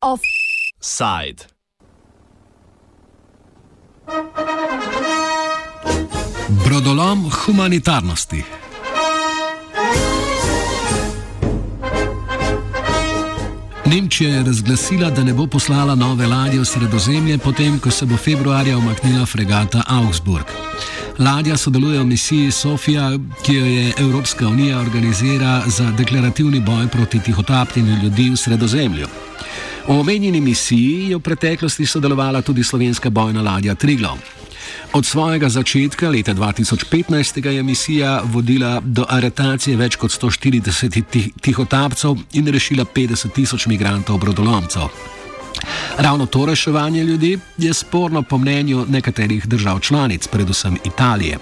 Offside. Brodolom humanitarnosti. Nemčija je razglasila, da ne bo poslala nove ladje v sredozemlje, potem ko se bo februarja omaknila fregata Augsburg. Ladja sodeluje v misiji Sofija, ki jo je Evropska unija organizira za deklarativni boj proti tihotapljenju ljudi v sredozemlju. V omenjeni misiji je v preteklosti sodelovala tudi slovenska bojna ladja Triglav. Od svojega začetka leta 2015 je misija vodila do aretacije več kot 140 tihotapcev in rešila 50 tisoč migrantov brodolomcev. Ravno to reševanje ljudi je sporno po mnenju nekaterih držav članic, predvsem Italije.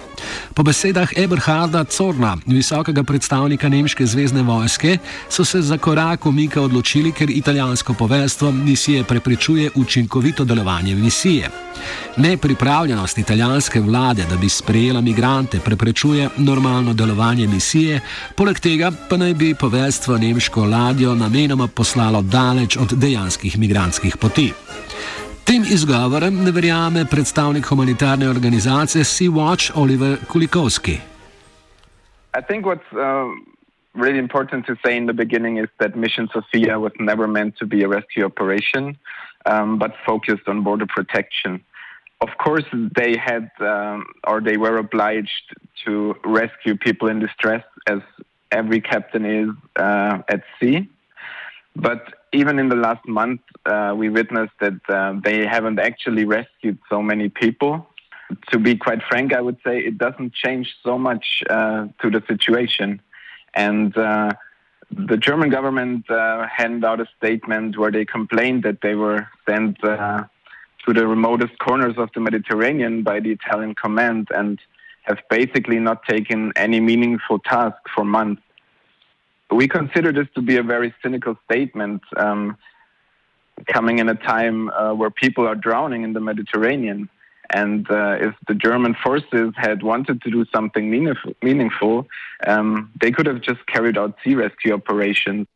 Po besedah Eberharda Corna, visokega predstavnika nemške zvezdne vojske, so se za korak umika odločili, ker italijansko poveljstvo misije preprečuje učinkovito delovanje misije. Nepripravljenost italijanske vlade, da bi sprejela migrante, preprečuje normalno delovanje misije, poleg tega pa naj bi poveljstvo nemško ladjo namenoma poslalo daleč od dejanskih migrantskih poti. Tem izgovorem ne verjame predstavnik humanitarne organizacije Sea-Watch Oliver Kulikovski. I think what's uh, really important to say in the beginning is that Mission Sophia was never meant to be a rescue operation, um, but focused on border protection. Of course, they had um, or they were obliged to rescue people in distress, as every captain is uh, at sea. But even in the last month, uh, we witnessed that uh, they haven't actually rescued so many people. To be quite frank, I would say it doesn't change so much uh, to the situation. And uh, the German government uh, handed out a statement where they complained that they were sent uh, to the remotest corners of the Mediterranean by the Italian command and have basically not taken any meaningful task for months we consider this to be a very cynical statement um, coming in a time uh, where people are drowning in the Mediterranean. And uh, if the German forces had wanted to do something meaningful, meaningful um, they could have just carried out sea rescue operations.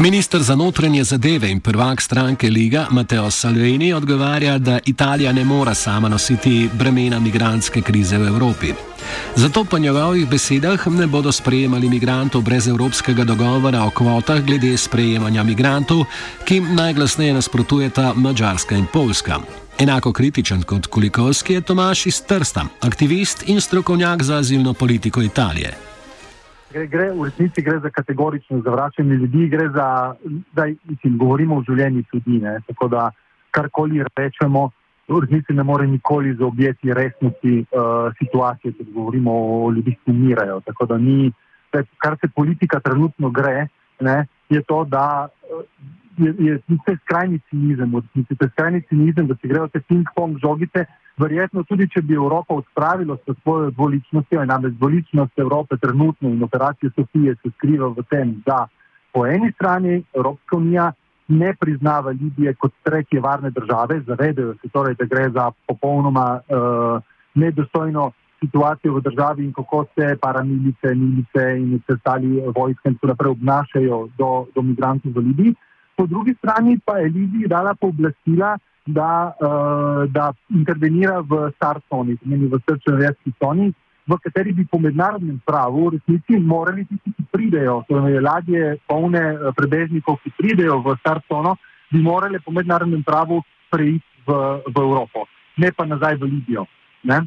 Ministr za notranje zadeve in prvak stranke Liga Mateo Salvini odgovarja, da Italija ne more sama nositi bremena migranske krize v Evropi. Zato po njegovih besedah ne bodo sprejemali migrantov brez evropskega dogovora o kvotah glede sprejemanja migrantov, ki jim najglasneje nasprotujeta Mačarska in Poljska. Enako kritičen kot Kulikovski je Tomaš iz Trsta, aktivist in strokovnjak za azilno politiko Italije. Gre, gre, v resnici gre za kategorično zavračanje ljudi, gre za, da govorimo o življenju ljudi. Ne? Tako da karkoli rečemo, v resnici ne more nikoli zaobjeti resnosti uh, situacije, če govorimo o ljudeh, ki umirajo. Tako da ni, kar se politika trenutno gre, ne, je to, da uh, je, je vse skrajni cinizem, v resnici je skrajni cinizem, da se grejo te ping-pong žogice. Verjetno tudi, če bi Evropa odpravila s svojo dvoličnostjo, namreč dvoličnost Evrope trenutno in operacije Sofije se skriva v tem, da po eni strani Evropska unija ne priznava Libije kot tretje varne države, zavedajo se torej, da gre za popolnoma uh, nedostojno situacijo v državi in kako se paramilice, milice in vse ostali vojske in tako naprej obnašajo do, do migrantov v Libiji. Po drugi strani pa je Libiji dala pooblastila, da, uh, da intervenira v Star-Soni, v srčno-resni Soni, v kateri bi po mednarodnem pravu v resnici morali tisti, ki pridejo, torej ladje polne eh, prebežnikov, ki pridejo v Sarsono, bi morali po mednarodnem pravu preiti v, v Evropo, ne pa nazaj v Libijo. Ne?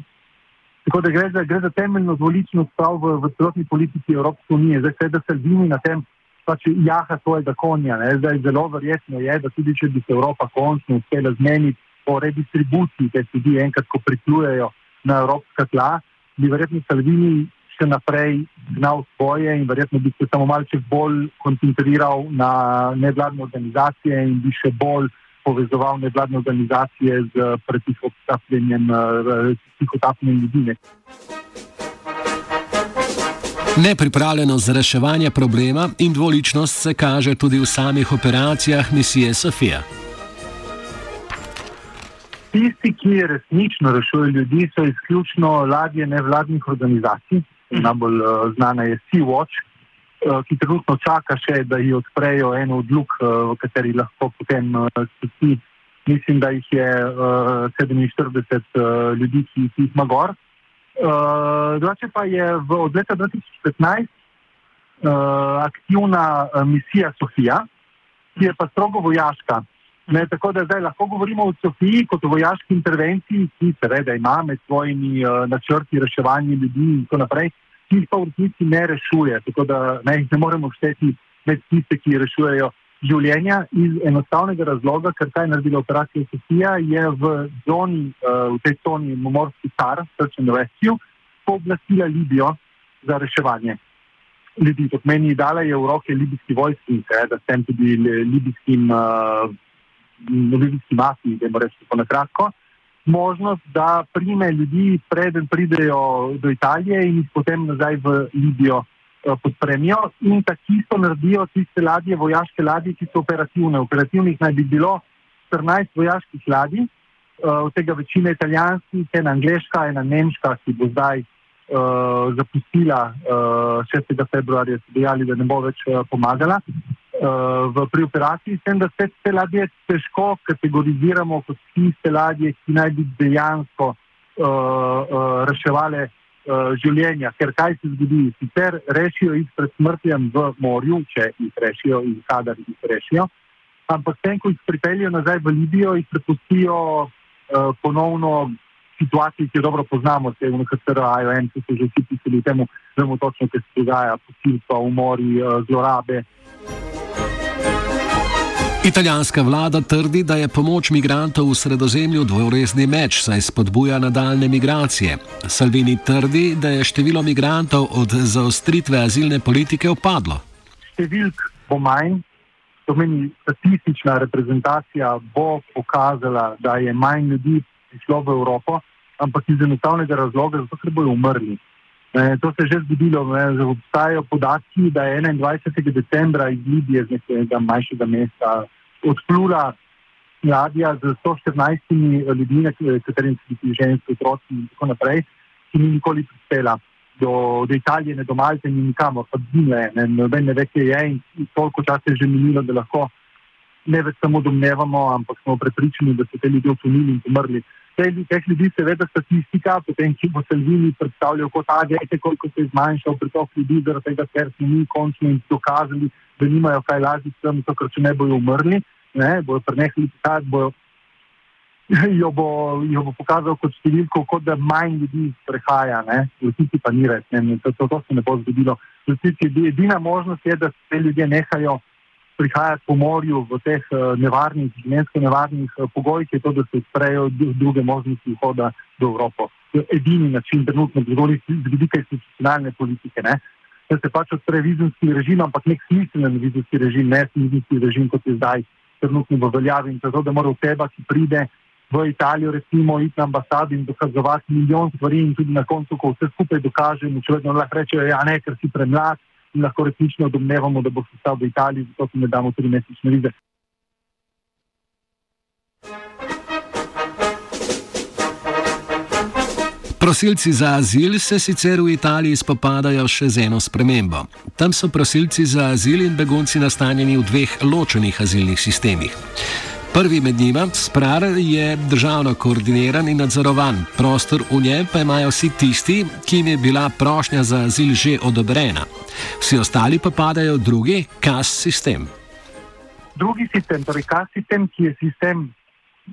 Tako da gre za, gre za temeljno dvoličnost prav v, v celotni politiki Evropske unije. Zdaj, da se vini na tem, pač jaha svojega konja. Ne? Zdaj, zelo verjetno je, da tudi če bi se Evropa končno uspela zmeniti o redistribuciji teh ljudi, enkrat, ko pritujejo na evropska tla, bi verjetno Salvini še naprej znal svoje in verjetno bi se samo malce bolj koncentriral na nevladne organizacije in bi še bolj povezoval nevladne organizacije z pretihotapljenjem eh, ljudi. Nepripravljenost za reševanje problema in dvoličnost se kaže tudi v samih operacijah misije Sofija. Tisti, ki resnično rešujejo ljudi, so izključno ladje nevladnih organizacij. Najbolj uh, znana je Sea-Watch, uh, ki trenutno čaka še, da ji odprejo eno od luk, uh, v kateri lahko potem spiti. Mislim, da jih je uh, 47 uh, ljudi, ki, ki jih ima gor. Uh, drugače pa je v, od leta 2015 uh, aktivna uh, misija Sofija, ki je pa strogo vojaška. Ne, tako da zdaj lahko govorimo o Sofiji kot o vojaški intervenciji, ki seveda ima med svojimi uh, načrti reševanja ljudi in tako naprej, ki jih pa v resnici ne rešuje. Tako da ne, ne moremo šteti med tiste, ki rešujejo življenja iz enostavnega razloga, ker kaj je naredila operacija Sofija, je v, zoni, uh, v tej zoni Morski Tar, Srčen Rescue, pooblastila Libijo za reševanje ljudi. To meni dala je v roke libijski vojski in seveda s tem tudi libijskim. Uh, novinski mafiji, da moramo reči tako na kratko, možnost, da prime ljudi, preden pridejo do Italije in jih potem nazaj v Libijo eh, podpremijo. In tako isto naredijo tiste ladje, vojaške ladje, ki so operativne. Operativnih naj bi bilo 14 vojaških ladij, eh, od tega večina italijanskih, ena angliška, ena nemška, ki bo zdaj. Uh, zapustila uh, 6. februarja, so dejali, da ne bo več uh, pomagala. Eh, v, pri operaciji, s tem, da se te ladje težko kategoriziramo kot tiste ladje, ki naj bi dejansko uh, uh, reševali uh, življenja. Ker kaj se zgodi? Sicer rešijo jih pred smrtjem v morju, če jih rešijo in kadar jih rešijo, ampak tem, ko jih pripeljejo nazaj v Libijo, jih prepustijo uh, ponovno. Situacije, ki jo dobro poznamo, se v NHR, IOM, ki so že vsi pisali temu, vemo točno, kaj se dogaja, posilstva, umori, zlorabe. Italijanska vlada trdi, da je pomoč migrantov v sredozemlju dvorezni meč, saj spodbuja nadaljne migracije. Salvini trdi, da je število migrantov od zaostritve azilne politike upadlo. Številk bo manj, to meni statistična reprezentacija bo pokazala, da je manj ljudi prišlo v Evropo, ampak iz enostavnega razloga, zato ker bojo umrli. E, to se je že zgodilo, ne, obstajajo podatki, da je 21. decembra iz Libije, z nekega manjšega mesta, odplula ladja z 114 ljudmi, katerim so bili ženski otroci in tako naprej, ki ni nikoli prispela do, do Italije, ne do Malte, ni nikamor, pa zginile, ne, noben ne ve, kje je in, toliko časa je že minilo, da lahko ne več samo domnevamo, ampak smo prepričani, da so te ljudje utonili in pomrli teh ljudi, seveda, statistika, potem, ki bo ljudmi predstavljal kot agente, koliko se je zmanjšal pritok ljudi, zaradi tega, ker smo mi končno dokazali, da nimajo kaj lažje s tem, ker če ne bojo umrli, ne, bojo prenehali pisati, bojo. Jo bo, jo bo pokazal kot številko, kot da manj ljudi prehaja, v resnici pa ni res, ne, to, to, to se ne bo zgodilo. V resnici edina možnost je, da se ljudje nehajo prihajati po morju v teh uh, nevarnih, življenjsko nevarnih uh, pogojih, je to, da se odprejo druge možnosti vhoda v Evropo. To je edini način, trenutno, z vidika institucionalne politike. Ne? Da se pač odpre vizumski režim, ampak nek smiselen vizumski režim, ne vizumski režim, kot je zdaj trenutno v veljavi. In zato, da mora oseba, ki pride v Italijo, recimo, iti na ambasado in dokazovati milijon stvari, in tudi na koncu, ko vse skupaj dokaže, če vedno lahko rečejo, ja, ne, ker si premlad in lahko resnično domnevamo, da bo se stal v Italiji, zato se ne damo tri mesečne vize. Prosilci za azil se sicer v Italiji spopadajo še z eno spremembo. Tam so prosilci za azil in begunci nastanjeni v dveh ločenih azilnih sistemih. Prvi med njima, Sprar, je državno koordiniran in nadzorovan, prostor v njem pa imajo vsi tisti, ki jim je bila prošnja za azil že odobrena. Vsi ostali pa padajo v drugi, KAS sistem. Drugi sistem, torej KAS sistem, ki je sistem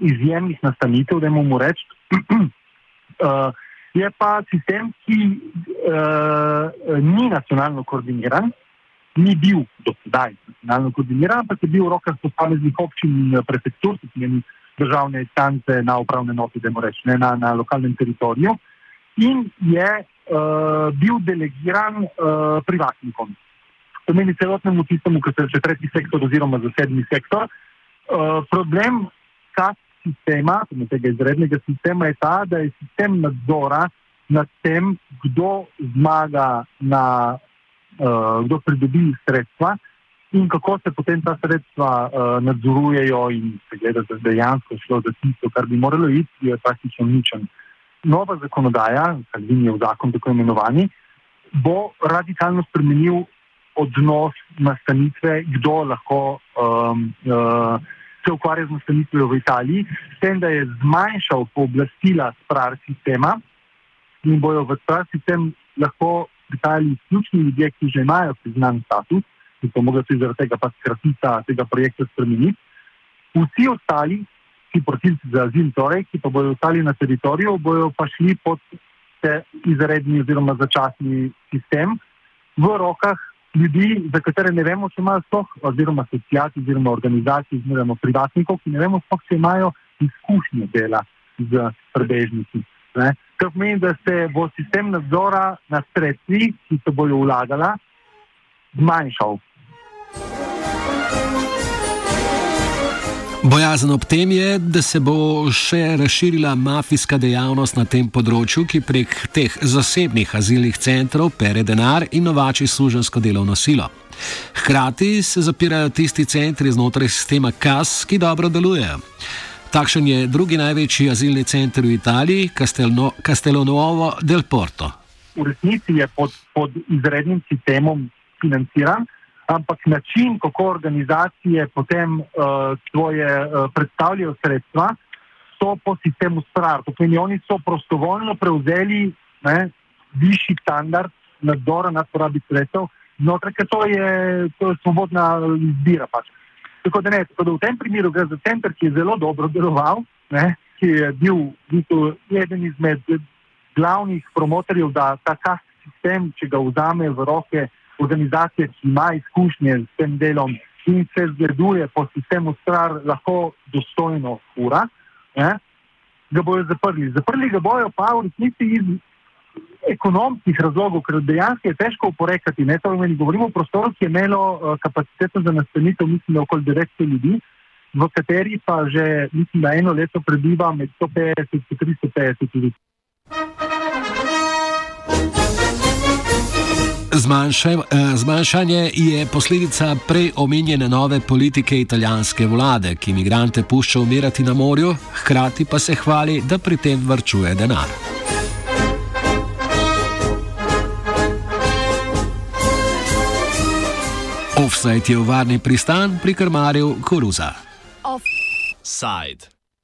izjemnih nastanitev, da mu rečem, uh, je pa sistem, ki uh, ni nacionalno koordiniran ni bil do sedaj nacionalno koordiniran, ampak je bil v rokah posameznih občin in eh, prefektur, ki pomeni državne instance na upravne noti, da reč, ne na, na lokalnem teritoriju, in je uh, bil delegiran uh, privatnikom. To pomeni celotnemu tistemu, ki se reče tretji sektor oziroma zasebni sektor. Uh, problem sistema, tega izrednega sistema, je ta, da je sistem nadzora nad tem, kdo zmaga na kdo pridobi sredstva, in kako se potem ta sredstva uh, nadzorujejo in se gleda, da dejansko šlo za tisto, kar bi moralo iti, je praktično ničen. Nova zakonodaja, kar je v zakon tako imenovani, bo radikalno spremenil odnos nastanitve, kdo lahko um, uh, se ukvarja z nastanitvijo v Italiji, s tem, da je zmanjšal pooblastila sprar sistema in bojo v sprar sistem lahko prihajali izključni ljudje, ki že imajo priznan status in to mogoče zaradi tega pa skratica tega projekta spremeniti. Vsi ostali, ki prosilci za azil, torej, ki pa bodo ostali na teritoriju, bojo pa šli pod izredni oziroma začasni sistem v rokah ljudi, za katere ne vemo, če imajo sploh, oziroma asociacij, oziroma organizacij, oziroma privatnikov, ki ne vemo sploh, če imajo izkušnje dela z prebežniki. Kar pomeni, da se bo sistem nadzora nad sredstvi, ki se bojo vlagala, zmanjšal. Bojazen ob tem je, da se bo še razširila mafijska dejavnost na tem področju, ki prek teh zasebnih azilnih centrov pere denar in novači služensko delovno silo. Hkrati se zapirajo tisti centri znotraj sistema KAS, ki dobro delujejo. Takšen je drugi največji azilni center v Italiji, Castellonuovo del Porto. V resnici je pod, pod izrednim sistemom financiran ampak način, kako organizacije potem uh, svoje uh, predstavljajo sredstva, so po sistemu SPRAR. To pomeni, oni so prostovoljno prevzeli ne, višji standard nadzora nad porabi sredstev, znotraj ker to je, to je svobodna izbira. Pač. Tako da, ne, tako da v tem primeru gre za center, ki je zelo dobro deloval, ne, ki je bil bitu, eden izmed glavnih promotorjev, da ta kast sistem, če ga vzame v roke, organizacije, ki ima izkušnje s tem delom in se zgleduje po sistemu stvar, lahko dostojno ura, ne, ga bojo zaprli. Zaprli ga bojo pa v resnici iz ekonomskih razlogov, ker dejansko je težko oporekati. Ne, to pomeni, govorimo o prostoru, ki je imelo uh, kapaciteto za nastanitev, mislim, da okoli 900 ljudi, v kateri pa že, mislim, da eno leto prebiva med 150 in 350 ljudi. Eh, zmanjšanje je posledica prej omenjene nove politike italijanske vlade, ki imigrante pušča umirati na morju, hkrati pa se hvali, da pri tem vrčuje denar. Offside je v varni pristan pri krmarju Koruza. Offside.